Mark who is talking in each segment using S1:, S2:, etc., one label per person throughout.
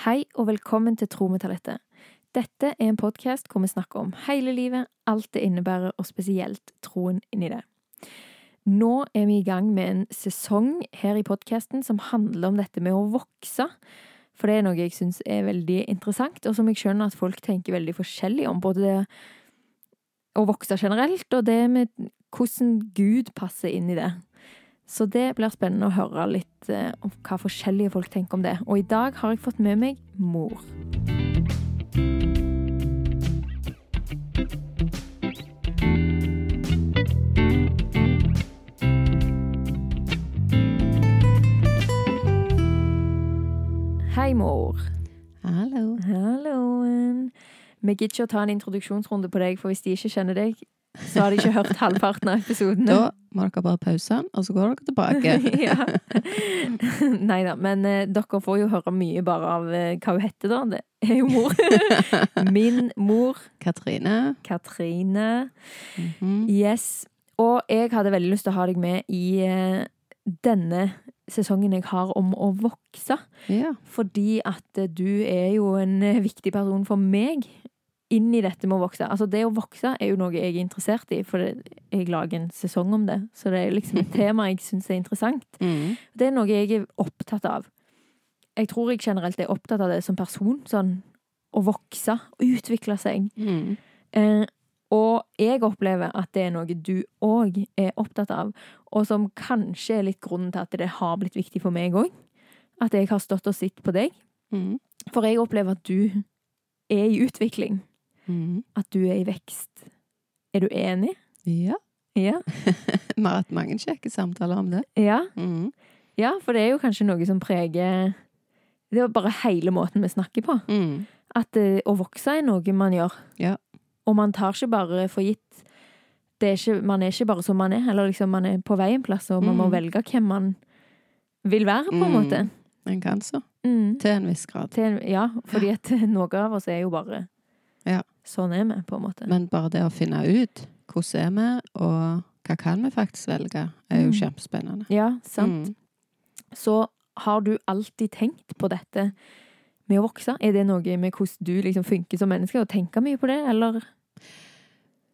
S1: Hei og velkommen til Tro. Dette er en podkast hvor vi snakker om hele livet, alt det innebærer, og spesielt troen inni det. Nå er vi i gang med en sesong her i podkasten som handler om dette med å vokse. For det er noe jeg syns er veldig interessant, og som jeg skjønner at folk tenker veldig forskjellig om. Både det å vokse generelt, og det med hvordan Gud passer inn i det. Så det blir spennende å høre litt eh, om hva forskjellige folk tenker om det. Og i dag har jeg fått med meg mor. Hei, mor.
S2: Hallo.
S1: Halloen. Vi gidder ikke å ta en introduksjonsrunde på deg, for hvis de ikke kjenner deg, så har de ikke hørt halvparten av episodene.
S2: Da må dere bare pause og så går dere tilbake.
S1: ja. Nei da, men eh, dere får jo høre mye bare av eh, hva hun heter, da. Det er jo mor. Min mor,
S2: Katrine.
S1: Katrine.
S2: Mhm.
S1: Yes. Og jeg hadde veldig lyst til å ha deg med i eh, denne sesongen jeg har om å vokse.
S2: Ja.
S1: Fordi at eh, du er jo en eh, viktig person for meg inn i dette med å vokse. Altså det å vokse er jo noe jeg er interessert i, for jeg lager en sesong om det. Så det er liksom et tema jeg syns er interessant.
S2: Mm.
S1: Det er noe jeg er opptatt av. Jeg tror jeg generelt er opptatt av det som person. Sånn å vokse og utvikle seg.
S2: Mm.
S1: Eh, og jeg opplever at det er noe du òg er opptatt av, og som kanskje er litt grunnen til at det har blitt viktig for meg òg. At jeg har stått og sett på deg.
S2: Mm.
S1: For jeg opplever at du er i utvikling.
S2: Mhm.
S1: At du er i vekst. Er du enig?
S2: Ja.
S1: Ja.
S2: Vi har hatt mange kjekke samtaler om det.
S1: Ja,
S2: Mm.
S1: ja for det er jo kanskje noe som preger Det er bare hele måten vi snakker på.
S2: Mm.
S1: At eh, å vokse er noe man gjør.
S2: Ja.
S1: Og man tar ikke bare for gitt det er ikke, Man er ikke bare som man er, eller liksom man er på vei en plass, og man må
S2: Mm.
S1: velge hvem man vil være, på en
S2: Mm.
S1: måte.
S2: En kan så.
S1: Mm.
S2: Til en viss grad.
S1: Til, ja, fordi at noen av oss er jo bare. Sånn er vi, på en måte.
S2: Men bare det å finne ut hvordan er vi, og hva kan vi faktisk velge, er jo
S1: Mm.
S2: kjempespennende.
S1: Ja, sant.
S2: Mm.
S1: Så har du alltid tenkt på dette med å vokse? Er det noe med hvordan du liksom funker som menneske, og tenker mye på det, eller?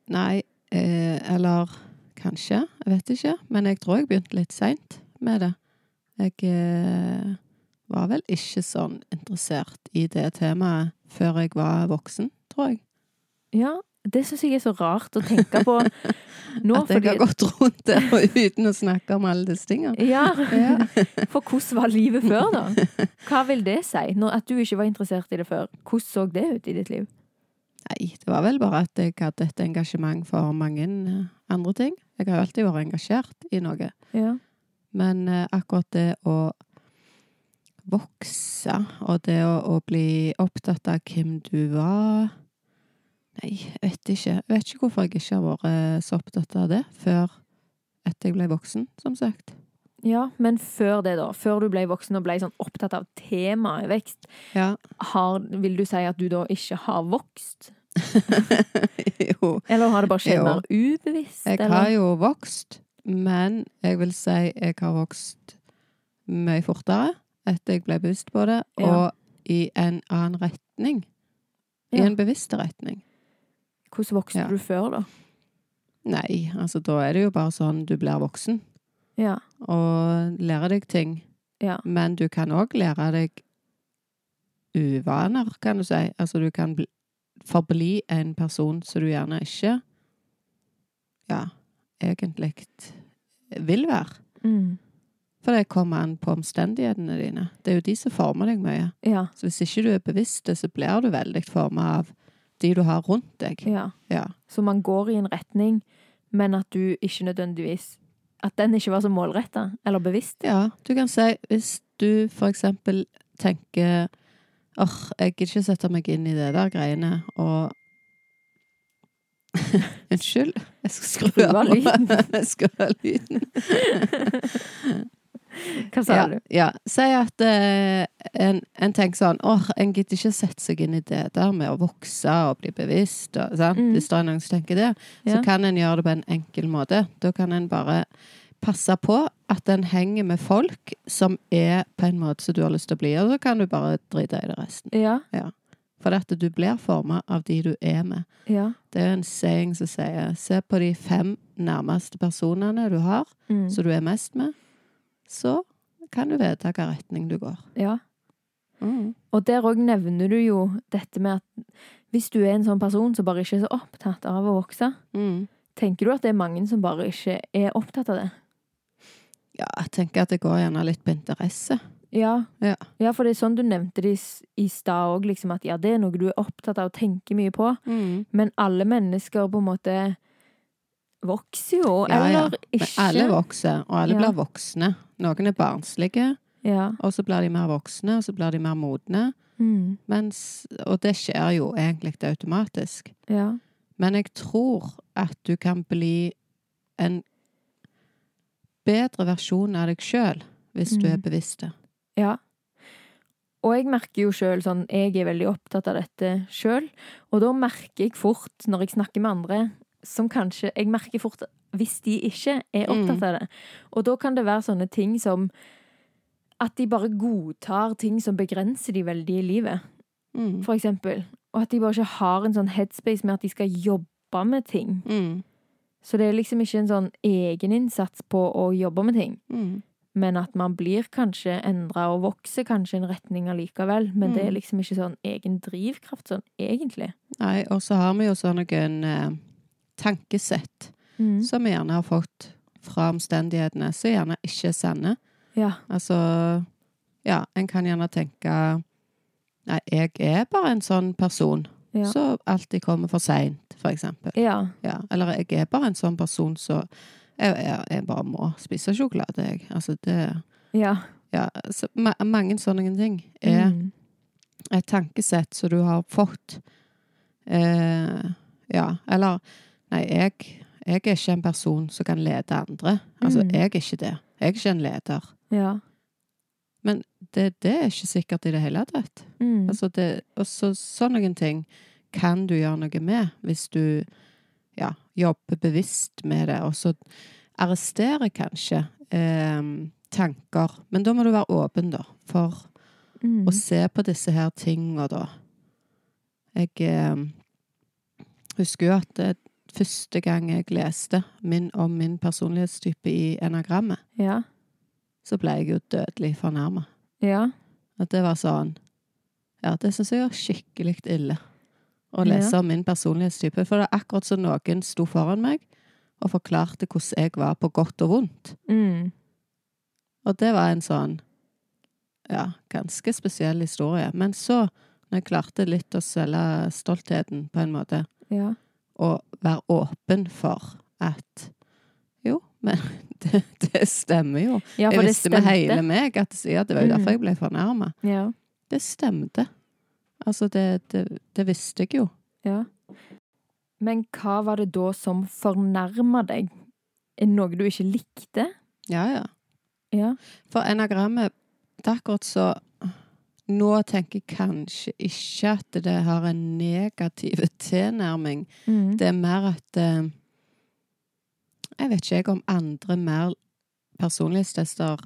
S2: Nei, eh, eller kanskje. Jeg vet ikke. Men jeg tror jeg begynte litt seint med det. Jeg eh, var vel ikke sånn interessert i det temaet før jeg var voksen, tror jeg.
S1: Ja, det syns jeg er så rart å tenke på nå.
S2: At jeg har gått rundt der uten å snakke om alle disse tingene.
S1: Ja,
S2: Ja.
S1: for hvordan var livet før, da? Hva vil det si? Når, at du ikke var interessert i det før. Hvordan så det ut i ditt liv?
S2: Nei, det var vel bare at jeg hadde et engasjement for mange eh, andre ting. Jeg har jo alltid vært engasjert i noe.
S1: Ja.
S2: Men eh, akkurat det å vokse, og det å, å bli opptatt av hvem du var Nei, jeg vet ikke. Jeg vet ikke hvorfor jeg ikke har vært så opptatt av det før etter jeg ble voksen, som sagt.
S1: ja, men før det, da? Før du ble voksen og ble sånn opptatt av temaet vekst,
S2: Ja.
S1: har, vil du si at du da ikke har vokst?
S2: jo.
S1: Eller har det bare skjedd mer ubevisst?
S2: Jeg
S1: eller?
S2: har jo vokst, men jeg vil si jeg har vokst mye fortere etter jeg ble bevisst på det,
S1: Ja.
S2: og i en annen retning. I
S1: Ja.
S2: en bevisst retning.
S1: Hvordan vokste
S2: Ja.
S1: du før, da?
S2: Nei, altså da er det jo bare sånn du blir voksen
S1: Ja.
S2: og lærer deg ting.
S1: Ja.
S2: Men du kan òg lære deg uvaner, kan du si. Altså du kan bli, forbli en person som du gjerne ikke ja, egentlig vil være.
S1: Mm.
S2: For det kommer an på omstendighetene dine. Det er jo de som former deg mye.
S1: Ja.
S2: Så hvis ikke du er bevisst det, så blir du veldig forma av de du har rundt deg.
S1: ja.
S2: Ja.
S1: Så man går i en retning, men at du ikke nødvendigvis At den ikke var så målretta eller bevisst.
S2: Ja, du kan si hvis du for eksempel tenker åh, jeg gidder ikke sette meg inn i det der greiene, og Unnskyld, jeg skal skru
S1: av lyden.
S2: jeg Skru av lyden.
S1: Hva sa
S2: ja,
S1: du?
S2: Ja. Si at uh, en, en tenker sånn åh, en gidder ikke sette seg inn i det der med å vokse og bli bevisst, og, sant?
S1: Mm.
S2: hvis det er noen som tenker det. Så kan en gjøre det på en enkel måte. Da kan en bare passe på at en henger med folk som er på en måte som du har lyst til å bli, og så kan du bare drite i det resten.
S1: Ja.
S2: For at du blir forma av de du er med.
S1: Ja.
S2: Det er en saying som sier se på de fem nærmeste personene du har,
S1: Mm.
S2: som du er mest med, så kan du vite hvilken retning du går.
S1: ja.
S2: Mm.
S1: Og der òg nevner du jo dette med at hvis du er en sånn person som bare ikke er så opptatt av å vokse,
S2: Mm.
S1: tenker du at det er mange som bare ikke er opptatt av det?
S2: Ja, jeg tenker at det går gjerne litt på interesse.
S1: Ja.
S2: Ja.
S1: for det er sånn du nevnte det i stad òg, liksom at ja, det er noe du er opptatt av å tenke mye på.
S2: Mm.
S1: Men alle mennesker på en måte vokser jo,
S2: Ja, ja.
S1: eller
S2: Men
S1: ikke.
S2: alle vokser, og alle
S1: Ja.
S2: blir voksne. Noen er barnslige,
S1: Ja.
S2: og så blir de mer voksne, og så blir de mer modne.
S1: Mm.
S2: Mens, og det skjer jo egentlig automatisk.
S1: Ja.
S2: Men jeg tror at du kan bli en bedre versjon av deg sjøl hvis du
S1: Mm.
S2: er bevisst det.
S1: Ja. Og jeg merker jo sjøl sånn Jeg er veldig opptatt av dette sjøl. Og da merker jeg fort, når jeg snakker med andre som kanskje Jeg merker fort hvis de ikke er opptatt
S2: Mm.
S1: av det. Og da kan det være sånne ting som at de bare godtar ting som begrenser de veldig i livet,
S2: Mm.
S1: for eksempel. Og at de bare ikke har en sånn headspace med at de skal jobbe med ting.
S2: Mm.
S1: Så det er liksom ikke en sånn egeninnsats på å jobbe med ting.
S2: Mm.
S1: Men at man blir kanskje endra og vokser kanskje en retning allikevel. Men det er
S2: Mm.
S1: liksom ikke sånn egen drivkraft sånn egentlig.
S2: Nei, og så har vi jo sånn noen eh, tankesett
S1: Mm.
S2: som vi gjerne har fått fra omstendighetene, som gjerne ikke er sanne.
S1: Ja.
S2: Altså, ja, en kan gjerne tenke Nei, jeg er bare en sånn person
S1: Ja.
S2: som alltid kommer for seint, for eksempel.
S1: ja.
S2: Ja, eller jeg er bare en sånn person som jeg, jeg, jeg bare må spise sjokolade, jeg. Altså, det
S1: Ja.
S2: Ja, så ma mange sånne ting er
S1: Mm.
S2: et tankesett som du har fått. Eh, ja, eller Nei, jeg, jeg er ikke en person som kan lede andre. Altså,
S1: Mm.
S2: jeg er ikke det. Jeg er ikke en leder.
S1: Ja.
S2: Men det, det er ikke sikkert i det hele tatt.
S1: Mm.
S2: Altså det, og så sånne ting kan du gjøre noe med hvis du ja, jobber bevisst med det, og så arrestere kanskje eh, tanker. Men da må du være åpen, da, for
S1: Mm.
S2: å se på disse her tinga, da. Jeg eh, husker jo at det, første gang jeg leste min, om min personlighetstype i enagrammet,
S1: Ja.
S2: så ble jeg jo dødelig fornærma.
S1: Ja.
S2: At det var sånn Ja, det syns jeg var skikkelig ille. Å lese
S1: Ja.
S2: om min personlighetstype. For det er akkurat som noen sto foran meg og forklarte hvordan jeg var på godt og vondt.
S1: Mm.
S2: Og det var en sånn Ja, ganske spesiell historie. Men så, når jeg klarte litt å svelge stoltheten på en måte,
S1: Ja.
S2: Og være åpen for at Jo, men det, det stemmer jo.
S1: ja,
S2: jeg visste med hele meg at ja, det var jo
S1: Mm.
S2: derfor jeg ble fornærma.
S1: Ja.
S2: Det stemte. Altså, det, det, det visste jeg jo.
S1: ja. Men hva var det da som fornærma deg? Noe du ikke likte?
S2: Ja, ja.
S1: Ja.
S2: For enagrammet, det er akkurat så Nå tenker jeg kanskje ikke at det har en negativ tilnærming.
S1: Mm.
S2: Det er mer at eh, Jeg vet ikke jeg om andre mer personlighetstester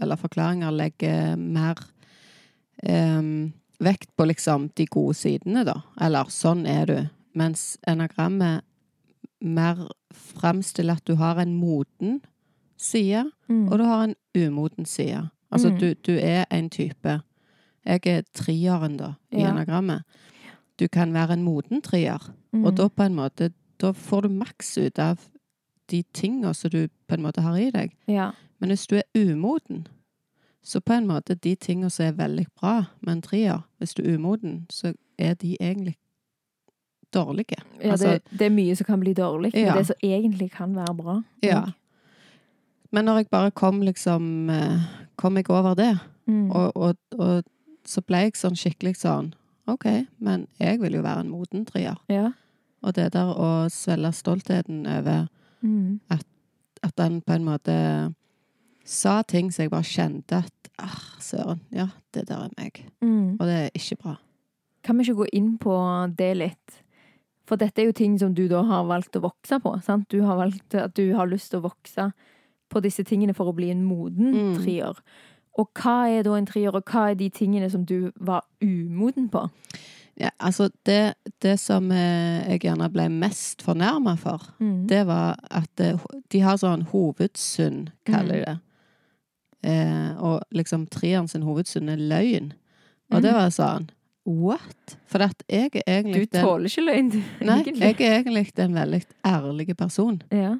S2: eller forklaringer legger mer um, vekt på liksom de gode sidene, da. Eller sånn er du. Mens enagrammet mer framstiller at du har en moden side,
S1: Mm.
S2: og du har en umoden side. Altså,
S1: Mm.
S2: du, du er en type. Jeg er trieren, da, i
S1: Ja.
S2: enagrammet. Du kan være en moden trier, og
S1: Mm.
S2: da på en måte Da får du maks ut av de tinga som du på en måte har i deg.
S1: Ja.
S2: Men hvis du er umoden, så på en måte de tinga som er veldig bra med en trier Hvis du er umoden, så er de egentlig dårlige.
S1: ja
S2: Altså-
S1: det, det er mye som kan bli dårlig,
S2: Ja.
S1: men det som egentlig kan være bra.
S2: Ja. Men når jeg bare kom liksom eh, Kom jeg over det,
S1: Mm.
S2: og, og, og så ble jeg sånn skikkelig sånn OK, men jeg vil jo være en moden trier.
S1: Ja.
S2: Og det der å svelge stoltheten over
S1: Mm.
S2: at den på en måte sa ting som jeg bare kjente at ah, søren, ja, det der er meg.
S1: Mm.
S2: Og det er ikke bra.
S1: Kan vi ikke gå inn på det litt? For dette er jo ting som du da har valgt å vokse på, sant? Du har valgt at du har lyst til å vokse på disse tingene for å bli en moden
S2: Mm.
S1: Og hva er da en trier, og hva er de tingene som du var umoden på?
S2: Ja, altså, det, det som eh, jeg gjerne ble mest fornærma for,
S1: Mm.
S2: det var at eh, de har sånn hovedsynd, kaller de det. Eh, og liksom treeren sin hovedsynd er løgn. Og det
S1: Mm.
S2: var sånn What? For at jeg er egentlig Du
S1: tåler ikke løgn, du.
S2: Nei, jeg er egentlig en veldig ærlig person.
S1: Ja.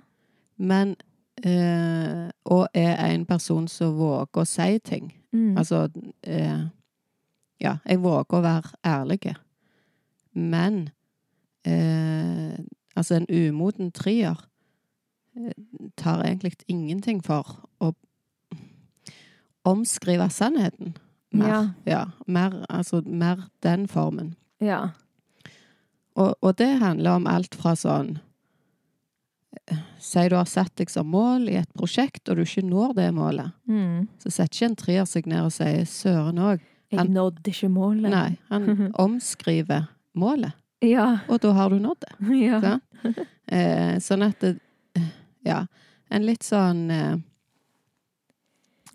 S2: Men eh, Og er en person som våger å si ting.
S1: Mm.
S2: Altså eh, Ja, jeg våger å være ærlig. Men eh, altså, en umoden trier eh, tar egentlig ingenting for å omskrive sannheten. Mer.
S1: Ja.
S2: ja mer, altså, mer den formen.
S1: ja.
S2: Og, og det handler om alt fra sånn Si du har satt deg som mål i et prosjekt, og du ikke når det målet.
S1: Mm.
S2: Så setter ikke en trier seg ned og sier 'søren òg'.
S1: Jeg nådde ikke målet.
S2: Nei, han omskriver målet,
S1: Ja.
S2: og da har du nådd det.
S1: ja.
S2: Sant? Eh, sånn at det, Ja. En litt sånn eh,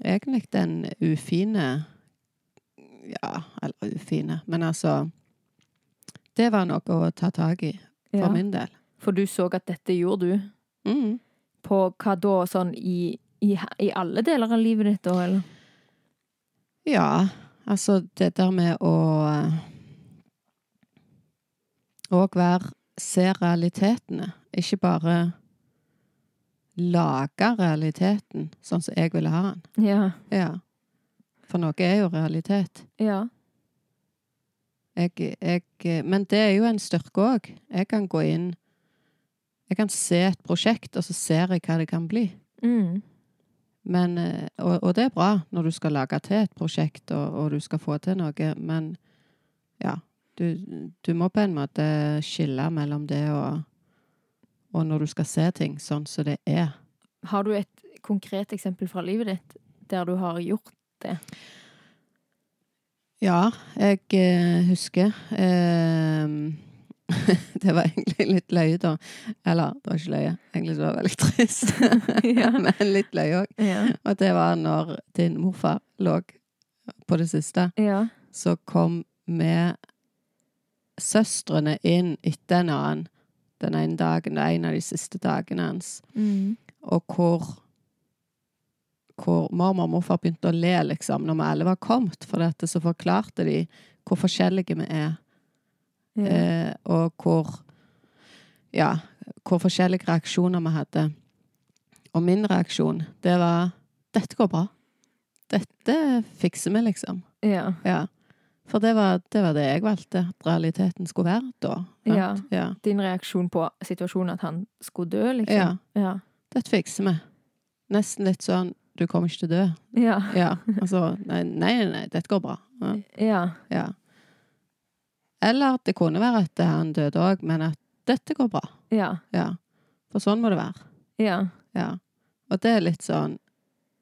S2: Egentlig den ufine Ja, eller ufine, men altså Det var noe å ta tak i, for
S1: ja.
S2: min del.
S1: For du så at dette gjorde du.
S2: Mm.
S1: På hva da, sånn i, i, i alle deler av livet ditt, da, eller?
S2: Ja, altså det der med å Og være Se realitetene, ikke bare lage realiteten sånn som jeg ville ha den.
S1: Ja.
S2: Ja. For noe er jo realitet.
S1: Ja.
S2: Jeg, jeg, men det er jo en styrke òg. Jeg kan gå inn Jeg kan se et prosjekt, og så ser jeg hva det kan bli.
S1: Mm.
S2: Men, eh, og, og det er bra når du skal lage til et prosjekt og, og du skal få til noe, men ja. Du, du må på en måte skille mellom det og, og når du skal se ting sånn som det er.
S1: Har du et konkret eksempel fra livet ditt der du har gjort det?
S2: Ja, jeg eh, husker eh, Det var egentlig litt løye, da. Eller, det var ikke løye. Egentlig det var veldig trist.
S1: Ja.
S2: Men litt løye òg.
S1: Ja.
S2: Og det var når din morfar lå på det siste.
S1: Ja.
S2: så kom vi søstrene inn etter en annen den ene dagen, det er en av de siste dagene hans,
S1: Mm.
S2: og hvor hvor mormor og morfar begynte å le, liksom, når vi alle var kommet, for dette, så forklarte de hvor forskjellige vi er, Eh, og hvor ja, hvor forskjellige reaksjoner vi hadde. Og min reaksjon, det var 'Dette går bra. Dette fikser vi', liksom.
S1: ja.
S2: Ja. For det var, det var det jeg valgte, at realiteten skulle være da.
S1: Ja.
S2: ja.
S1: Din reaksjon på situasjonen at han skulle dø, liksom?
S2: Ja.
S1: Ja.
S2: Dette fikser vi. Nesten litt sånn 'du kommer ikke til å dø'.
S1: Ja.
S2: Ja. Altså nei, nei, nei, dette går bra. Ja.
S1: Ja.
S2: Eller det kunne være at han døde òg, men at dette går bra.
S1: Ja.
S2: Ja. For sånn må det være.
S1: Ja.
S2: Ja. Og det er litt sånn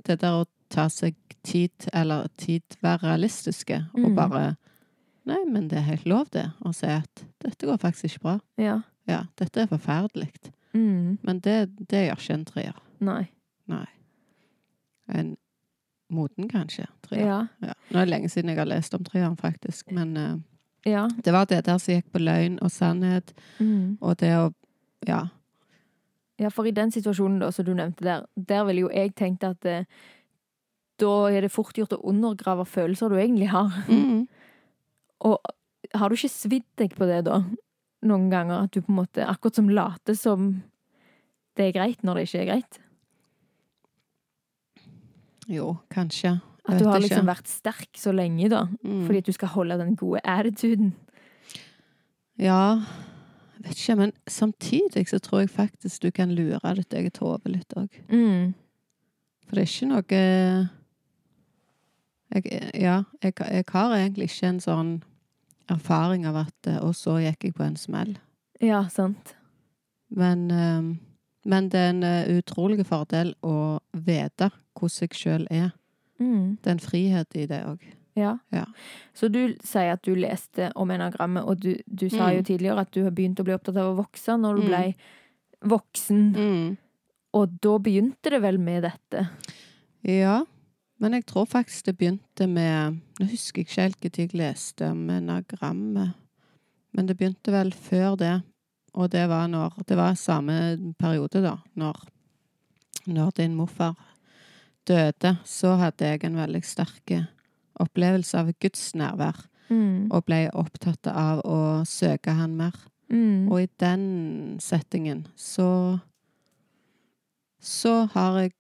S2: Det der å ta seg tid, eller tid være realistiske, og
S1: Mm.
S2: bare Nei, men det er helt lov, det, å si at dette går faktisk ikke bra.
S1: Ja.
S2: Ja, dette er forferdelig.
S1: Mm.
S2: Men det, det gjør ikke en treer.
S1: Nei.
S2: Nei. En moden, kanskje. Treer.
S1: Ja.
S2: Ja. Nå er det lenge siden jeg har lest om treeren, faktisk. Men eh,
S1: Ja.
S2: det var det der som gikk på løgn og sannhet,
S1: Mm.
S2: og det å Ja.
S1: Ja, for i den situasjonen da, som du nevnte der, der ville jo jeg tenkt at eh, da er det fort gjort å undergrave følelser du egentlig har.
S2: Mm.
S1: Og har du ikke svidd deg på det da, noen ganger? At du på en måte, akkurat som later som det er greit når det ikke er greit?
S2: Jo, kanskje.
S1: At du har
S2: ikke.
S1: liksom vært sterk så lenge, da.
S2: Mm.
S1: Fordi at du skal holde den gode attituden.
S2: Ja, jeg vet ikke, men samtidig så tror jeg faktisk du kan lure ditt eget hode litt òg.
S1: Mm.
S2: For det er ikke noe jeg, Ja, jeg, jeg har egentlig ikke en sånn erfaring av at eh, Og så gikk jeg på en smell.
S1: Ja, sant.
S2: Men, eh, men det er en eh, utrolig fordel å vite hvordan jeg sjøl er.
S1: Mm.
S2: Det er en frihet i det òg.
S1: Ja.
S2: Ja.
S1: Så du sier at du leste om enagrammet, og du, du sa
S2: Mm.
S1: jo tidligere at du har begynt å bli opptatt av å vokse når du
S2: Mm.
S1: ble voksen.
S2: Mm.
S1: Og da begynte det vel med dette.
S2: Ja, men jeg tror faktisk det begynte med Nå husker jeg ikke helt når jeg leste om enagrammet, men det begynte vel før det. Og det var når Det var samme periode, da, når, når din morfar døde. Så hadde jeg en veldig sterk opplevelse av Guds nærvær,
S1: Mm.
S2: og ble opptatt av å søke Han mer.
S1: Mm.
S2: Og i den settingen så Så har jeg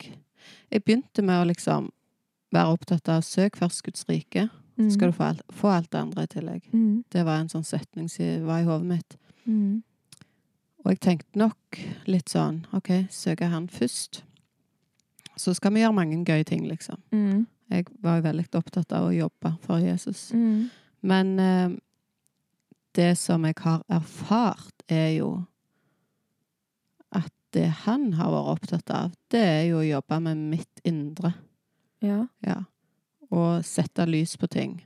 S2: Jeg begynte med å liksom være opptatt av søk først Guds rike, så skal du få alt, få alt det andre i tillegg.
S1: mm.
S2: Det var en sånn setning som var i hodet mitt.
S1: Mm.
S2: Og jeg tenkte nok litt sånn OK, søker han først. Så skal vi gjøre mange gøye ting, liksom.
S1: Mm.
S2: Jeg var jo veldig opptatt av å jobbe for Jesus.
S1: Mm.
S2: Men eh, det som jeg har erfart, er jo at det han har vært opptatt av, det er jo å jobbe med mitt indre.
S1: Ja.
S2: Ja. Og sette lys på ting.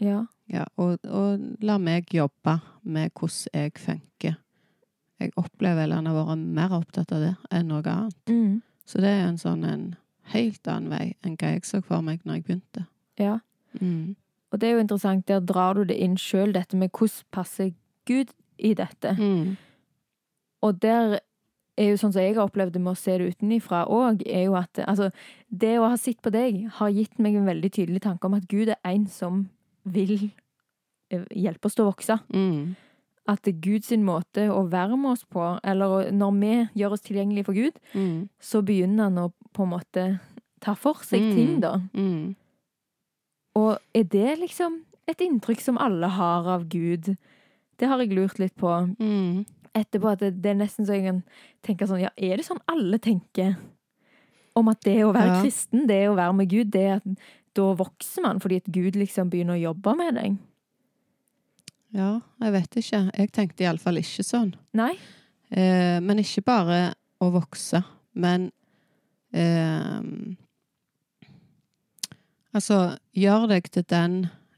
S1: Ja.
S2: Ja, og, og la meg jobbe med hvordan jeg funker. Jeg opplever at han har vært mer opptatt av det enn noe annet.
S1: Mm.
S2: Så det er en sånn en helt annen vei enn hva jeg så for meg når jeg begynte.
S1: ja.
S2: Mm.
S1: Og det er jo interessant, der drar du det inn sjøl, dette med hvordan passer Gud i dette.
S2: Mm.
S1: Og der er jo sånn som jeg har opplevd det med å se det utenifra òg, er jo at altså, det å ha sett på deg, har gitt meg en veldig tydelig tanke om at Gud er en som vil eh, hjelpe oss til å vokse.
S2: Mm.
S1: At det Guds måte å være med oss på, eller når vi gjør oss tilgjengelige for Gud,
S2: Mm.
S1: så begynner han å på en måte ta for seg
S2: Mm.
S1: ting, da.
S2: Mm.
S1: Og er det liksom et inntrykk som alle har av Gud? Det har jeg lurt litt på
S2: Mm.
S1: etterpå, at det, det er nesten så jeg kan tenke sånn, ja, er det sånn alle tenker? Om at det å være
S2: Ja.
S1: kristen, det å være med Gud, det at da vokser man, fordi at Gud liksom begynner å jobbe med deg.
S2: Ja, jeg vet ikke. Jeg tenkte iallfall ikke sånn.
S1: Nei?
S2: Eh, men ikke bare å vokse, men eh, Altså, gjør deg til den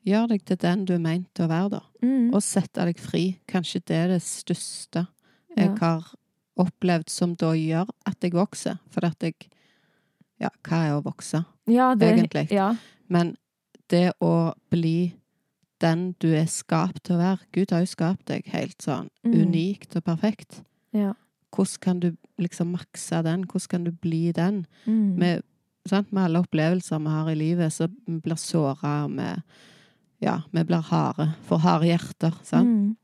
S2: Gjør deg til den du er meint å være, da.
S1: Mm.
S2: Og sette deg fri. Kanskje det er det største jeg
S1: Ja.
S2: har opplevd som da gjør at jeg vokser. For at jeg Ja, hva er å vokse?
S1: ja, det,
S2: egentlig.
S1: Ja.
S2: Men det å bli den du er skapt til å være Gud har jo skapt deg helt sånn
S1: Mm.
S2: unikt og perfekt.
S1: Ja.
S2: Hvordan kan du liksom makse den? Hvordan kan du bli den?
S1: Mm.
S2: Med, sant? Med alle opplevelser vi har i livet, så vi blir såra, og vi Ja, vi blir harde. Får harde hjerter, sant?
S1: Mm.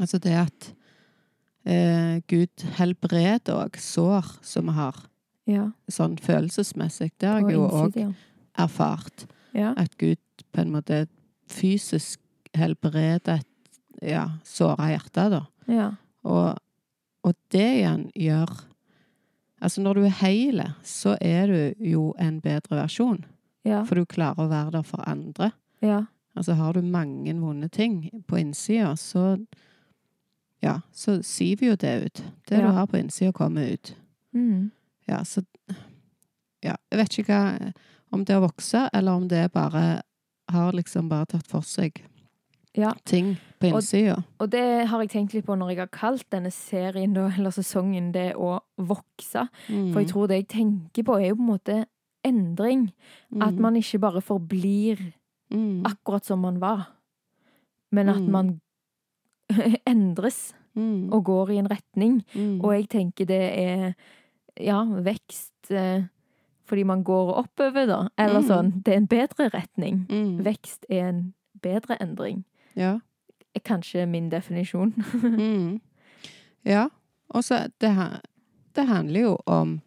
S2: Altså det at eh, Gud helbreder òg sår som vi har,
S1: Ja.
S2: sånn følelsesmessig. Det har jeg jo òg erfart.
S1: ja.
S2: At Gud på en måte fysisk helbrede et ja, såra hjerte, da.
S1: Ja.
S2: Og, og det igjen gjør Altså, når du er heile, så er du jo en bedre versjon.
S1: Ja.
S2: For du klarer å være der for andre.
S1: Ja.
S2: Altså, har du mange vonde ting på innsida, så Ja, så siver jo det ut. Det du har på innsida, kommer ut.
S1: Mm.
S2: Ja, så Ja, jeg vet ikke hva Om det er å vokse, eller om det er bare har liksom bare tatt for seg
S1: Ja.
S2: ting på
S1: Og-
S2: innsida.
S1: Og det har jeg tenkt litt på når jeg har kalt denne serien, eller sesongen, det å vokse.
S2: Mm.
S1: For jeg tror det jeg tenker på, er jo på en måte endring. At man ikke bare forblir
S2: mm.
S1: akkurat som man var, men at
S2: Mm.
S1: man endres
S2: mm.
S1: og går i en retning.
S2: mm.
S1: Og jeg tenker det er ja, vekst eh, fordi man går oppover, da. Eller
S2: Mm.
S1: sånn. Det er en bedre retning.
S2: mm.
S1: Vekst er en bedre endring.
S2: Ja.
S1: Kanskje min definisjon.
S2: Mm. Ja. Og så det, det handler jo om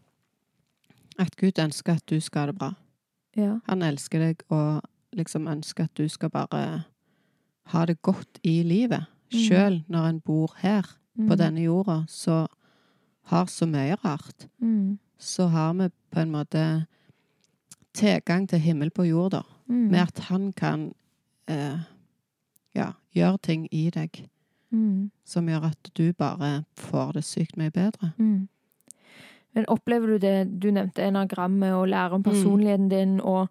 S2: at Gud ønsker at du skal ha det bra.
S1: ja.
S2: Han elsker deg og liksom ønsker at du skal bare ha det godt i livet.
S1: Mm.
S2: Sjøl når en bor her på
S1: Mm.
S2: denne jorda, så har så mye rart.
S1: Mm.
S2: Så har vi på en måte tilgang til himmel på jorda.
S1: Mm.
S2: Med at han kan eh, ja, gjøre ting i deg
S1: Mm.
S2: som gjør at du bare får det sykt mye bedre.
S1: Mm. Men opplever du det Du nevnte enagrammet og lære om
S2: Mm.
S1: personligheten din, og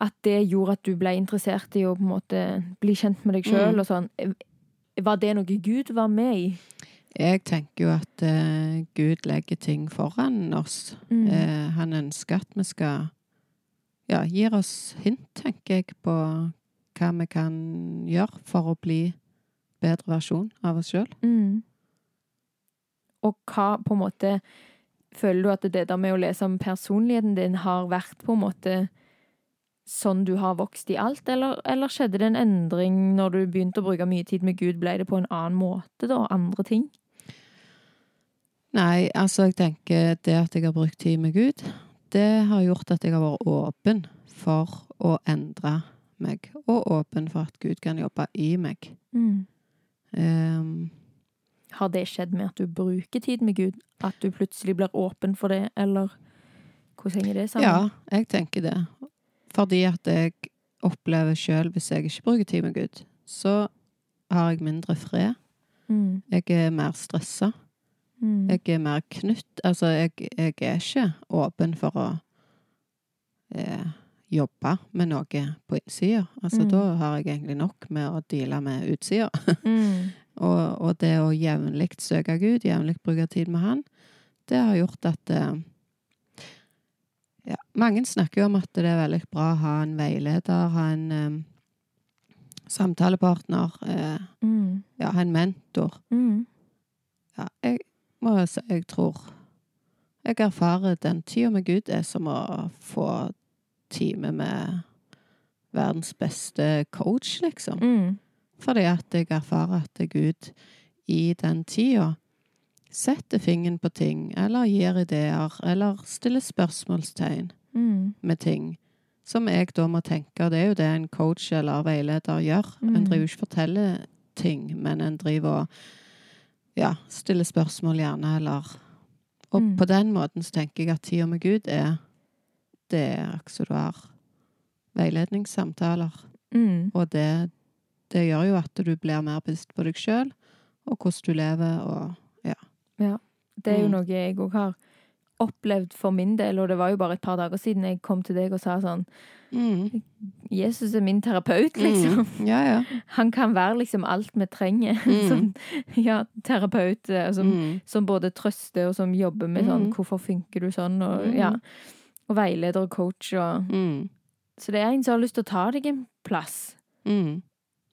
S1: at det gjorde at du ble interessert i å på en måte bli kjent med deg sjøl
S2: Mm.
S1: og sånn. Var det noe Gud var med i?
S2: Jeg tenker jo at eh, Gud legger ting foran oss.
S1: Mm.
S2: Eh, han ønsker at vi skal Ja, gir oss hint, tenker jeg, på hva vi kan gjøre for å bli bedre versjon av oss sjøl.
S1: Mm. Og hva på en måte Føler du at det der med å lese om personligheten din har vært på en måte sånn du har vokst i alt, eller, eller skjedde det en endring når du begynte å bruke mye tid med Gud? Ble det på en annen måte, da? Andre ting?
S2: Nei, altså, jeg tenker det at jeg har brukt tid med Gud, det har gjort at jeg har vært åpen for å endre meg, og åpen for at Gud kan jobbe i meg.
S1: Mm.
S2: Um,
S1: Har det skjedd med at du bruker tid med Gud? At du plutselig blir åpen for det, eller hvordan henger det sammen?
S2: ja, jeg tenker det. Fordi at jeg opplever sjøl, hvis jeg ikke bruker tid med Gud, så har jeg mindre fred.
S1: Mm.
S2: Jeg er mer stressa.
S1: Mm.
S2: Jeg er mer knytt. Altså, jeg, jeg er ikke åpen for å eh, jobbe med noe på innsida. Altså,
S1: Mm.
S2: da har jeg egentlig nok med å deale med utsida.
S1: Mm.
S2: og, og det å jevnlig søke Gud, jevnlig bruke tid med Han, det har gjort at eh, ja, Mange snakker jo om at det er veldig bra å ha en veileder, ha en eh, samtalepartner, eh,
S1: Mm.
S2: ja, ha en mentor.
S1: Mm.
S2: Ja, jeg må jeg si jeg tror Jeg erfarer den tida med Gud er som å få time med verdens beste coach, liksom.
S1: Mm.
S2: Fordi at jeg erfarer at Gud i den tida setter fingeren på ting, eller gir ideer, eller stiller spørsmålstegn
S1: Mm.
S2: med ting. Som jeg da må tenke, og det er jo det en coach eller veileder gjør. En
S1: Mm.
S2: driver jo ikke forteller ting, men en driver og ja, stille spørsmål gjerne, eller Og
S1: Mm.
S2: på den måten så tenker jeg at tida med Gud er det er har veiledningssamtaler.
S1: Mm.
S2: Og det, det gjør jo at du blir mer bevisst på deg sjøl, og hvordan du lever, og
S1: Det er jo
S2: Mm.
S1: noe jeg òg har opplevd for min del, og det var jo bare et par dager siden jeg kom til deg og sa sånn
S2: mm.
S1: Jesus er min terapeut, liksom.
S2: Mm. Ja, ja.
S1: Han kan være liksom alt vi trenger.
S2: Mm.
S1: Som ja, terapeut, eh, som,
S2: Mm.
S1: som både trøster og som jobber med sånn
S2: Mm.
S1: Hvorfor funker du sånn? Og,
S2: Mm.
S1: ja, og veileder og coach og. Så det er en som har lyst til å ta deg en plass. En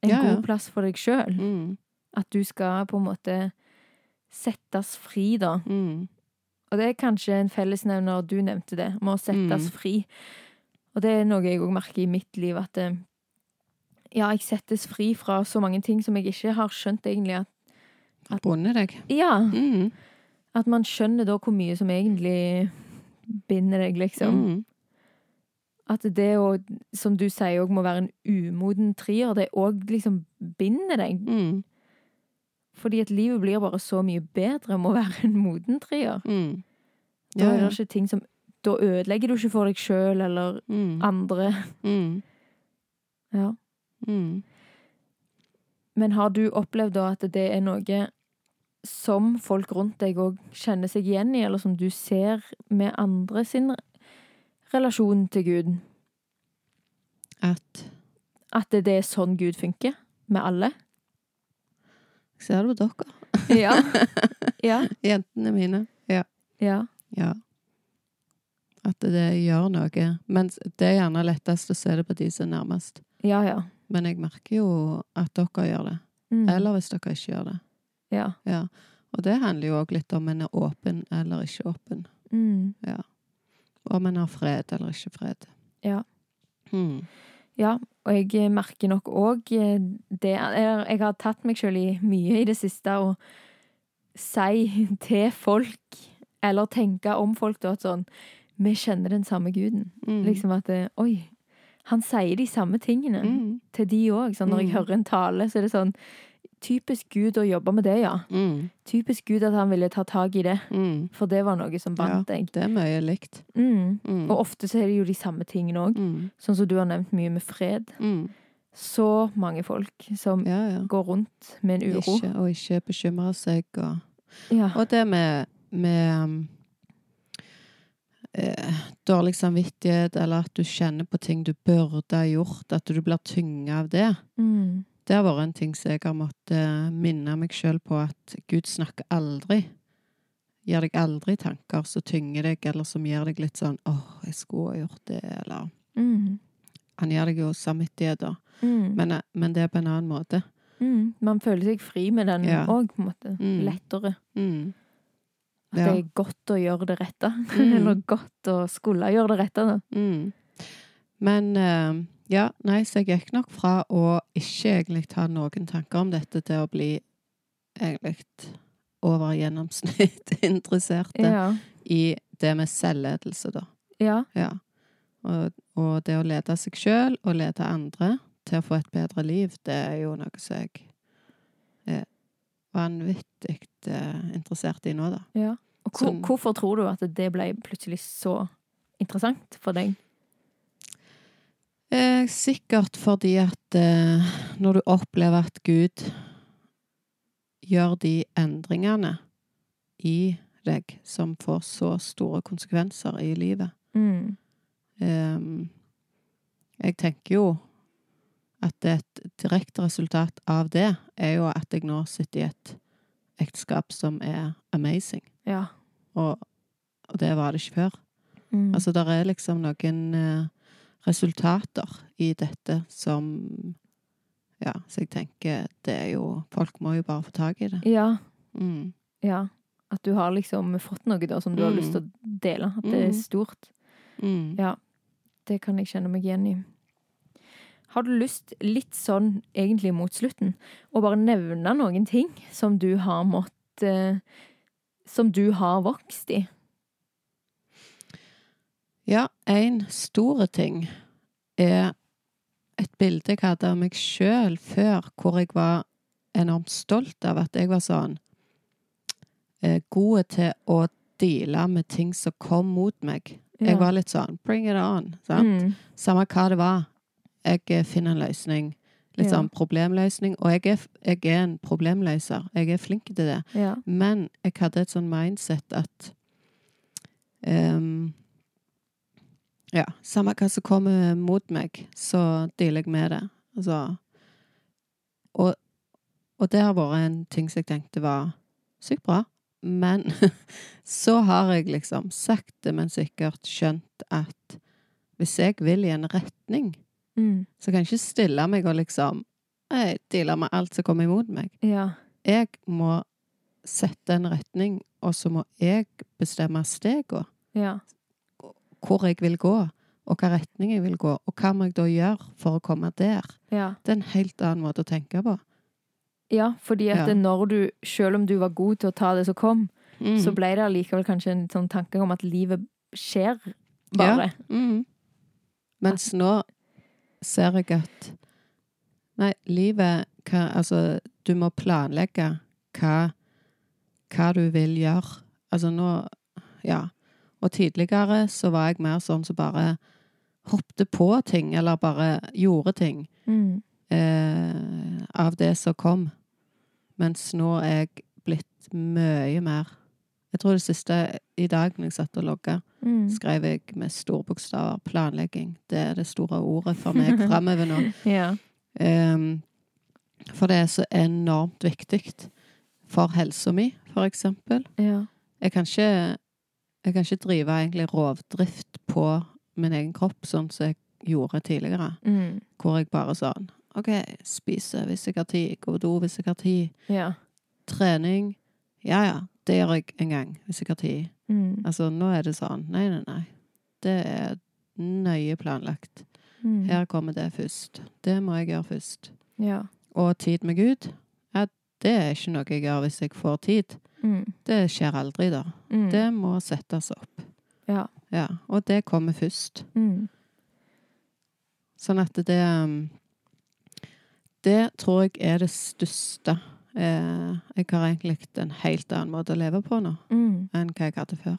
S1: god plass for deg sjøl. At du skal på en måte settes fri, da.
S2: Mm.
S1: Og det er kanskje en fellesnevner, du nevnte det, med å settes
S2: Mm.
S1: fri. Og det er noe jeg òg merker i mitt liv, at eh, ja, jeg settes fri fra så mange ting som jeg ikke har skjønt egentlig at At-
S2: Bundet deg.
S1: Ja!
S2: Mm.
S1: At man skjønner da hvor mye som egentlig binder deg, liksom.
S2: Mm.
S1: At det å, som du sier, òg må være en umoden trier, det òg liksom binder deg.
S2: Mm.
S1: Fordi at livet blir bare så mye bedre med å være en moden trier.
S2: Mm.
S1: Da
S2: Ja,
S1: er det ikke ting som Da ødelegger du ikke for deg sjøl eller
S2: Mm.
S1: andre.
S2: Mm.
S1: Ja.
S2: Mm.
S1: Men har du opplevd da at det er noe som folk rundt deg òg kjenner seg igjen i, eller som du ser med andre sin relasjon til Gud?
S2: At
S1: At det er sånn Gud funker? Med alle?
S2: Ser du dere?
S1: Ja. Ja.
S2: Jentene mine. Ja.
S1: Ja.
S2: Ja. At det gjør noe. Men det er gjerne lettest å se det på de som er nærmest.
S1: Ja, ja.
S2: Men jeg merker jo at dere gjør det.
S1: Mm.
S2: Eller hvis dere ikke gjør det.
S1: Ja.
S2: Ja. Og det handler jo òg litt om en er åpen eller ikke åpen.
S1: Mm.
S2: Om en har fred eller ikke fred.
S1: Ja.
S2: Mm.
S1: Ja, og jeg merker nok òg det Jeg har tatt meg sjøl i mye i det siste å si til folk, eller tenke om folk, da, at sånn Vi kjenner den samme guden.
S2: Mm.
S1: Liksom at Oi, han sier de samme tingene
S2: Mm.
S1: til de òg. Sånn, når jeg
S2: Mm.
S1: hører en tale, så er det sånn Typisk Gud å jobbe med det, ja.
S2: Mm.
S1: Typisk Gud at han ville ta tak i det.
S2: Mm.
S1: For det var noe som bandt deg.
S2: Ja, Det er mye likt.
S1: Mm.
S2: Mm.
S1: Og ofte så er det jo de samme tingene òg.
S2: Mm.
S1: Sånn som du har nevnt mye med fred.
S2: Mm.
S1: Så mange folk som
S2: Ja, ja.
S1: går rundt med en uro.
S2: Ikke, og ikke bekymrer seg og
S1: Ja.
S2: Og det med, med um, eh, dårlig samvittighet, eller at du kjenner på ting du burde ha gjort, at du blir tynga av det,
S1: Mm.
S2: Det har vært en ting som jeg har måttet minne meg sjøl på, at Gud snakker aldri. Gir deg aldri tanker som tynger deg, eller som gjør deg litt sånn 'Åh, jeg skulle ha gjort det', eller
S1: Mm.
S2: Han gir deg jo samvittigheter.
S1: Mm.
S2: Men, men det er på en annen måte.
S1: Mm. Man føler seg fri med den
S2: Ja.
S1: på en måte.
S2: Mm.
S1: Lettere.
S2: Mm.
S1: At det er godt å gjøre det rette.
S2: Mm.
S1: Eller godt å skulle gjøre det rette, da.
S2: Men eh, ja, nei, så jeg gikk nok fra å ikke egentlig ha noen tanker om dette, til å bli egentlig over gjennomsnitt interessert
S1: Ja.
S2: i det med selvledelse, da.
S1: Ja.
S2: Ja. Og, og det å lede seg sjøl og lede andre til å få et bedre liv, det er jo noe som jeg er vanvittig eh, interessert i nå, da.
S1: ja. Og hvor,
S2: så,
S1: hvorfor tror du at det ble plutselig så interessant for deg?
S2: Eh, sikkert fordi at eh, når du opplever at Gud gjør de endringene i deg som får så store konsekvenser i livet
S1: Mm.
S2: eh, Jeg tenker jo at et direkte resultat av det er jo at jeg nå sitter i et ekteskap som er amazing.
S1: Ja.
S2: Og, og det var det ikke før.
S1: Mm.
S2: Altså, der er liksom noen eh, resultater i dette som Ja, så jeg tenker det er jo Folk må jo bare få tak i det.
S1: ja.
S2: Mm.
S1: Ja. At du har liksom fått noe da som du har
S2: Mm.
S1: lyst til å dele. At det er
S2: Mm.
S1: stort.
S2: Mm.
S1: Ja. Det kan jeg kjenne meg igjen i. Har du lyst, litt sånn egentlig mot slutten, å bare nevne noen ting som du har måttet Som du har vokst i?
S2: Ja, en store ting er et bilde jeg hadde av meg sjøl før, hvor jeg var enormt stolt av at jeg var sånn eh, god til å deale med ting som kom mot meg. Jeg var litt sånn bring it on. Sant?
S1: mm.
S2: Samme hva det var. Jeg eh, finner en løsning. Litt
S1: Ja.
S2: sånn problemløsning. Og jeg er, jeg er en problemløser. Jeg er flink til det.
S1: Ja.
S2: Men jeg hadde et sånn mindset at ehm, Ja, samme hva som kommer mot meg, så dealer jeg med det. Altså Og, og det har vært en ting som jeg tenkte var sykt bra. Men så har jeg liksom sakte, men sikkert skjønt at hvis jeg vil i en retning,
S1: Mm.
S2: så kan jeg ikke stille meg og liksom deale med alt som kommer imot meg.
S1: Ja.
S2: Jeg må sette en retning, og så må jeg bestemme stegene.
S1: Ja.
S2: Hvor jeg vil gå, og hva retning jeg vil gå, og hva må jeg da gjøre for å komme der?
S1: Ja.
S2: Det er en helt annen måte å tenke på.
S1: ja, fordi at
S2: Ja.
S1: når du, selv om du var god til å ta det som kom,
S2: Mm.
S1: så ble det allikevel kanskje en sånn tanke om at livet skjer bare.
S2: Mm. Mens nå ser jeg at Nei, livet hva, Altså, du må planlegge hva, hva du vil gjøre. Altså nå Ja. Og tidligere så var jeg mer sånn som bare hoppte på ting, eller bare gjorde ting
S1: Mm.
S2: eh, av det som kom. Mens nå er jeg blitt mye mer Jeg tror det siste i dag når jeg satt og logga,
S1: Mm.
S2: skrev jeg med store bokstaver 'planlegging'. Det er det store ordet for meg framover nå.
S1: Ja.
S2: um, for det er så enormt viktig for helsa mi, for eksempel.
S1: Ja.
S2: Jeg kan ikke, jeg kan ikke drive egentlig rovdrift på min egen kropp, sånn som jeg gjorde tidligere.
S1: Mm.
S2: Hvor jeg bare sånn OK, spise hvis jeg har tid, gå på do hvis jeg har tid.
S1: Ja.
S2: Trening Ja ja, det gjør jeg en gang hvis jeg har tid.
S1: Mm.
S2: Altså, nå er det sånn Nei, nei, nei. Det er nøye planlagt.
S1: Mm.
S2: Her kommer det først. Det må jeg gjøre først.
S1: Ja.
S2: Og tid med Gud, ja, det er ikke noe jeg gjør hvis jeg får tid.
S1: Mm.
S2: Det skjer aldri, da.
S1: Mm.
S2: Det må settes opp.
S1: Ja.
S2: Ja, og det kommer først.
S1: Mm.
S2: Sånn at det um, Det tror jeg er det største. Eh, jeg har egentlig en helt annen måte å leve på nå
S1: Mm.
S2: enn hva jeg hadde før.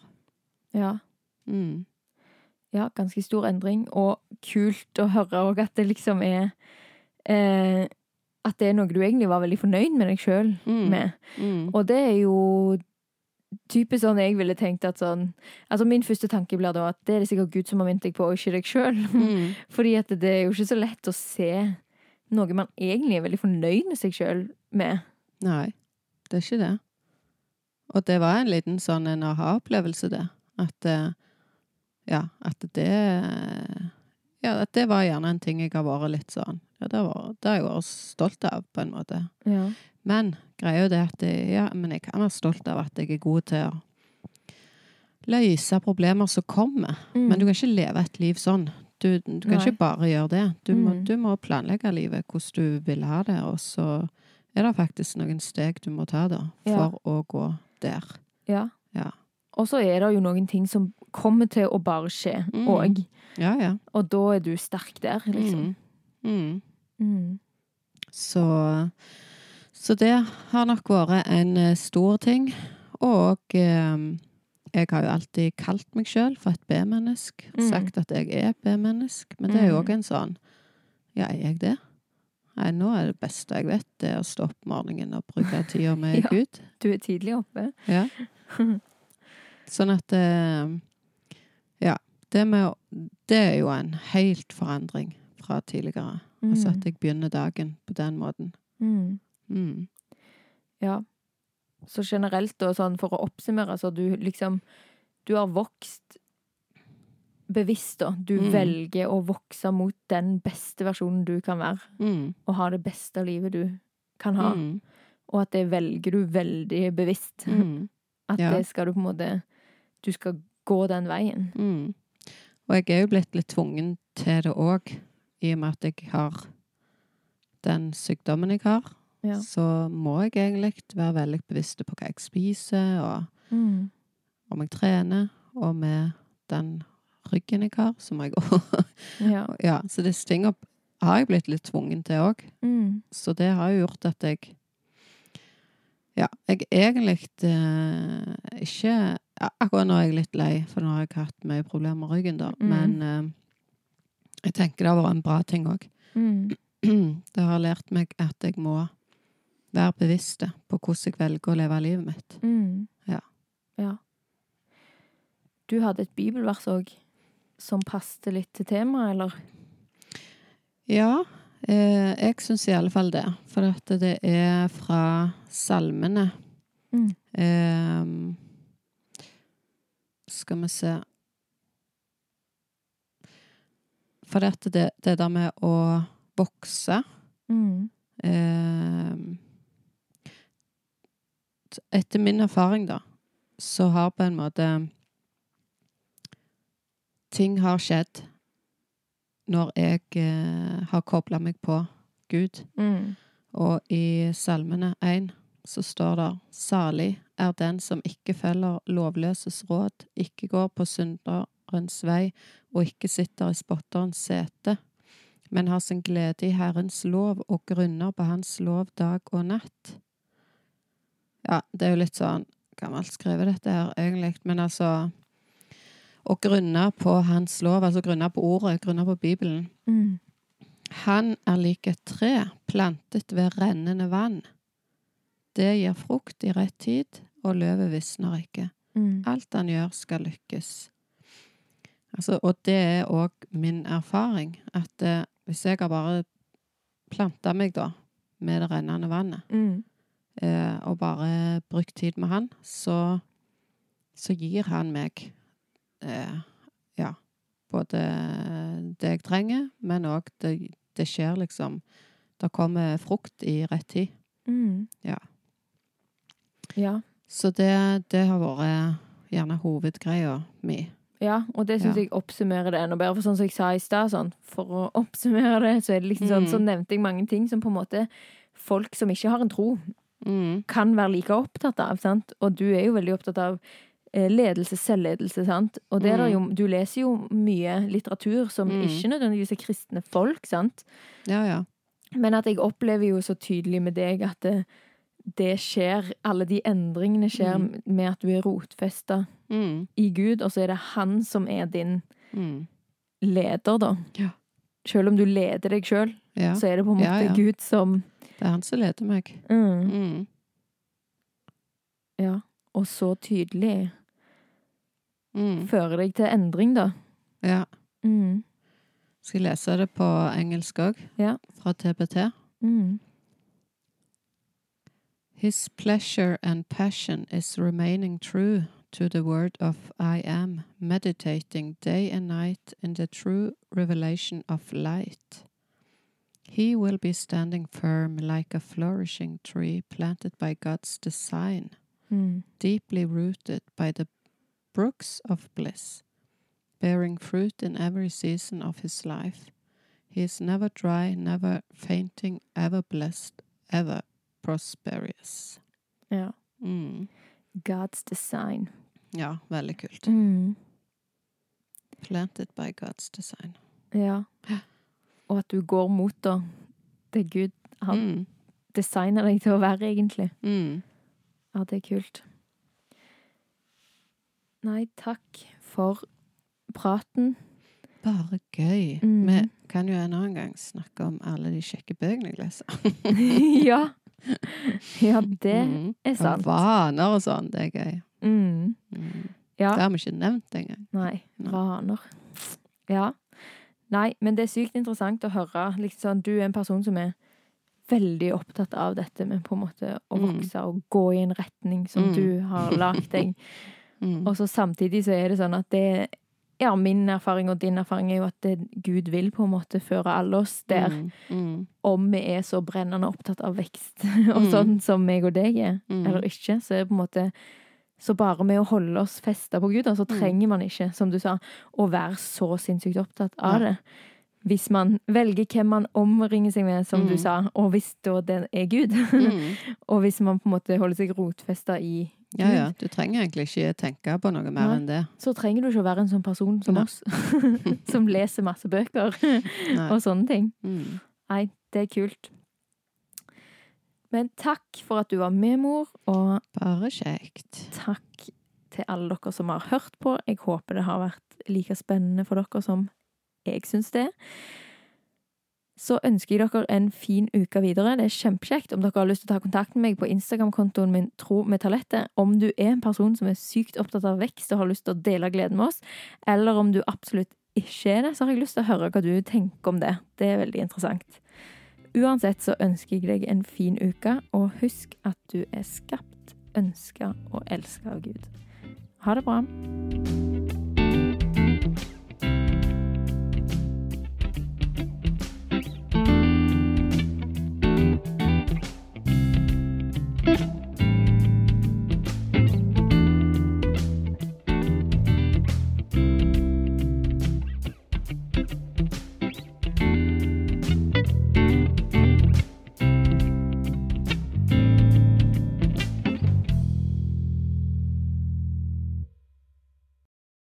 S1: Ja.
S2: Mm.
S1: ja, ganske stor endring, og kult å høre òg at det liksom er eh, At det er noe du egentlig var veldig fornøyd med deg sjøl
S2: Mm.
S1: med.
S2: Mm.
S1: Og det er jo typisk sånn jeg ville tenkt at sånn Altså min første tanke blir da at det er det sikkert Gud som har minnet deg på, og ikke deg sjøl.
S2: Mm.
S1: Fordi at det er jo ikke så lett å se noe man egentlig er veldig fornøyd med seg sjøl med.
S2: Nei, det er ikke det. Og det var en liten sånn en aha-opplevelse, det. At eh, Ja, at det Ja, det var gjerne en ting jeg har vært litt sånn Ja, det, var, det har jeg vært stolt av, på en måte.
S1: Ja.
S2: Men greia er det at jeg, ja, men jeg kan være stolt av at jeg er god til å løse problemer som kommer.
S1: Mm.
S2: Men du kan ikke leve et liv sånn. Du, du kan
S1: Nei.
S2: ikke bare gjøre det. Du må,
S1: Mm.
S2: du må planlegge livet hvordan du vil ha det, og så er det faktisk noen steg du må ta da,
S1: Ja.
S2: for å gå der.
S1: ja.
S2: Ja.
S1: Og så er det jo noen ting som kommer til å bare skje
S2: Mm. Ja, ja.
S1: Og da er du sterk der, liksom.
S2: Mm. Mm.
S1: Mm.
S2: Så, så det har nok vært en eh, stor ting. Og eh, jeg har jo alltid kalt meg sjøl for et B-menneske.
S1: Mm.
S2: Sagt at jeg er B-menneske. Men det er jo
S1: Mm.
S2: òg en sånn Ja, er jeg det? Nei, nå er det beste jeg vet, det er å stå opp morgenen og bruke tida med
S1: Ja.
S2: Gud.
S1: Du er tidlig oppe.
S2: Ja. Sånn at eh, Ja. Det med Det er jo en helt forandring fra tidligere. Altså at jeg begynner dagen på den måten.
S1: Mm.
S2: Mm.
S1: Ja. Så generelt, da, sånn for å oppsummere, så du liksom Du har vokst bevisst, da. Du
S2: Mm.
S1: velger å vokse mot den beste versjonen du kan være.
S2: Mm.
S1: Og ha det beste livet du kan ha.
S2: Mm.
S1: Og at det velger du veldig bevisst.
S2: Mm.
S1: At
S2: Ja.
S1: det skal du på en måte Du skal gå den veien.
S2: Mm. Og jeg er jo blitt litt tvungen til det òg, i og med at jeg har den sykdommen jeg har.
S1: Ja.
S2: Så må jeg egentlig være veldig bevisst på hva jeg spiser, og
S1: Mm.
S2: om jeg trener, og med den ryggen jeg har, så må jeg òg
S1: Ja.
S2: Ja, så disse tingene har jeg blitt litt tvungen til òg.
S1: Mm.
S2: Så det har jo gjort at jeg Ja, jeg egentlig eh, ikke ja, Akkurat nå er jeg litt lei, for nå har jeg hatt mye problemer med ryggen, da.
S1: Mm.
S2: Men eh, jeg tenker det har vært en bra ting òg.
S1: Mm.
S2: Det har lært meg at jeg må være bevisst på hvordan jeg velger å leve livet mitt.
S1: Mm.
S2: Ja.
S1: ja. Du hadde et bibelvers òg som passet litt til temaet, eller?
S2: Ja, eh, jeg syns i alle fall det. For at det er fra salmene.
S1: Mm.
S2: Eh, skal vi se For dette, det, det der med å vokse
S1: Mm.
S2: eh, Etter min erfaring, da, så har på en måte Ting har skjedd når jeg eh, har kobla meg på Gud.
S1: Mm.
S2: Og i Salmene 1 så står det Salig er den som ikke følger lovløses råd, ikke går på synderens vei og ikke sitter i spotterens sete, men har sin glede i Herrens lov og grunner på Hans lov dag og natt. Ja, det er jo litt sånn gammelt skrevet dette her, egentlig, men altså Å grunne på Hans lov, altså grunne på ordet, grunne på Bibelen,
S1: Mm.
S2: han er lik et tre plantet ved rennende vann. Det gir frukt i rett tid, og løvet visner ikke.
S1: Mm.
S2: Alt han gjør, skal lykkes. Altså, og det er òg min erfaring, at eh, hvis jeg har bare planta meg, da, med det rennende vannet,
S1: Mm.
S2: eh, og bare brukt tid med han, så, så gir han meg eh, ja, både det jeg trenger, men òg det, det skjer liksom Det kommer frukt i rett tid.
S1: Mm.
S2: Ja.
S1: Ja.
S2: Så det, det har vært gjerne hovedgreia mi.
S1: Ja, og det syns
S2: Ja.
S1: jeg oppsummerer det enda bedre. For sånn som jeg sa i stad, sånn, for å oppsummere det, så er det liksom sånn,
S2: Mm.
S1: så nevnte jeg mange ting som på en måte folk som ikke har en tro,
S2: Mm.
S1: kan være like opptatt av. sant? Og du er jo veldig opptatt av eh, ledelse, selvledelse, sant? Og det er det jo, du leser jo mye litteratur som
S2: Mm.
S1: ikke nødvendigvis er kristne folk, sant?
S2: Ja, ja.
S1: Men at jeg opplever jo så tydelig med deg at det, det skjer, alle de endringene skjer
S2: Mm.
S1: med at du er rotfesta
S2: Mm.
S1: i Gud, og så er det han som er din
S2: Mm.
S1: leder, da.
S2: Ja.
S1: Selv om du leder deg sjøl,
S2: ja.
S1: så er det på en måte
S2: Ja.
S1: Gud som
S2: Det er han som leder meg.
S1: mm,
S2: Mm.
S1: Ja. Og så tydelig
S2: Mm.
S1: fører deg til endring, da.
S2: Ja. Skal jeg lese det på engelsk òg?
S1: Ja.
S2: Fra TBT.
S1: Mm.
S2: His pleasure and passion is remaining true to the word of I am, meditating day and night in the true revelation of light. He will be standing firm like a flourishing tree planted by God's design,
S1: Mm.
S2: deeply rooted by the brooks of bliss, bearing fruit in every season of his life. He is never dry, never fainting, ever blessed, ever prosperous.
S1: Ja.
S2: Mm.
S1: God's design.
S2: Ja, veldig kult.
S1: Mm.
S2: Planted by God's design.
S1: Ja. Og at du går mot da det Gud har
S2: Mm.
S1: designa deg til å være, egentlig.
S2: Mm.
S1: Ja, det er kult. Nei, takk for praten.
S2: Bare gøy.
S1: Mm.
S2: Vi kan jo en annen gang snakke om alle de kjekke bøkene jeg leser.
S1: ja. Ja, det
S2: Mm.
S1: er
S2: Og
S1: sant.
S2: vaner og sånn, det er gøy.
S1: Mm.
S2: Mm.
S1: Ja.
S2: Det har vi ikke nevnt engang.
S1: Nei. Vaner. Ja. Nei, men det er sykt interessant å høre. Liksom du er en person som er veldig opptatt av dette med på en måte å
S2: Mm.
S1: vokse og gå i en retning som
S2: Mm.
S1: du har lagd deg.
S2: Mm.
S1: Og så samtidig så er det sånn at det Ja, min erfaring og din erfaring er jo at det Gud vil på en måte føre alle oss der.
S2: Mm. Mm.
S1: Om vi er så brennende opptatt av vekst og
S2: Mm.
S1: sånn som meg og deg er,
S2: Mm.
S1: eller ikke, så er det på en måte Så bare med å holde oss festa på Gud, så
S2: Mm.
S1: trenger man ikke, som du sa, å være så sinnssykt opptatt av
S2: det.
S1: det. Hvis man velger hvem man omringer seg med, som du
S2: Mm.
S1: sa, og hvis da det er Gud.
S2: Mm.
S1: og hvis man på en måte holder seg rotfesta i
S2: Ja, ja. Du trenger egentlig ikke tenke på noe mer
S1: ja.
S2: enn det.
S1: så trenger du ikke å være en sånn person som
S2: Nei.
S1: oss, som leser masse bøker og sånne ting.
S2: Mm.
S1: Nei, det er kult. Men takk for at du var med, mor, og
S2: Bare kjekt.
S1: takk til alle dere som har hørt på. Jeg håper det har vært like spennende for dere som jeg syns det. Så ønsker jeg dere en fin uke videre. Det er kjempekjekt om dere har lyst til å ta kontakt med meg på Instagram-kontoen min Tro med talentet. Om du er en person som er sykt opptatt av vekst og har lyst til å dele gleden med oss, eller om du absolutt ikke er det, så har jeg lyst til å høre hva du tenker om det. Det er veldig interessant. Uansett så ønsker jeg deg en fin uke, og husk at du er skapt, ønska og elska av Gud. Ha det bra.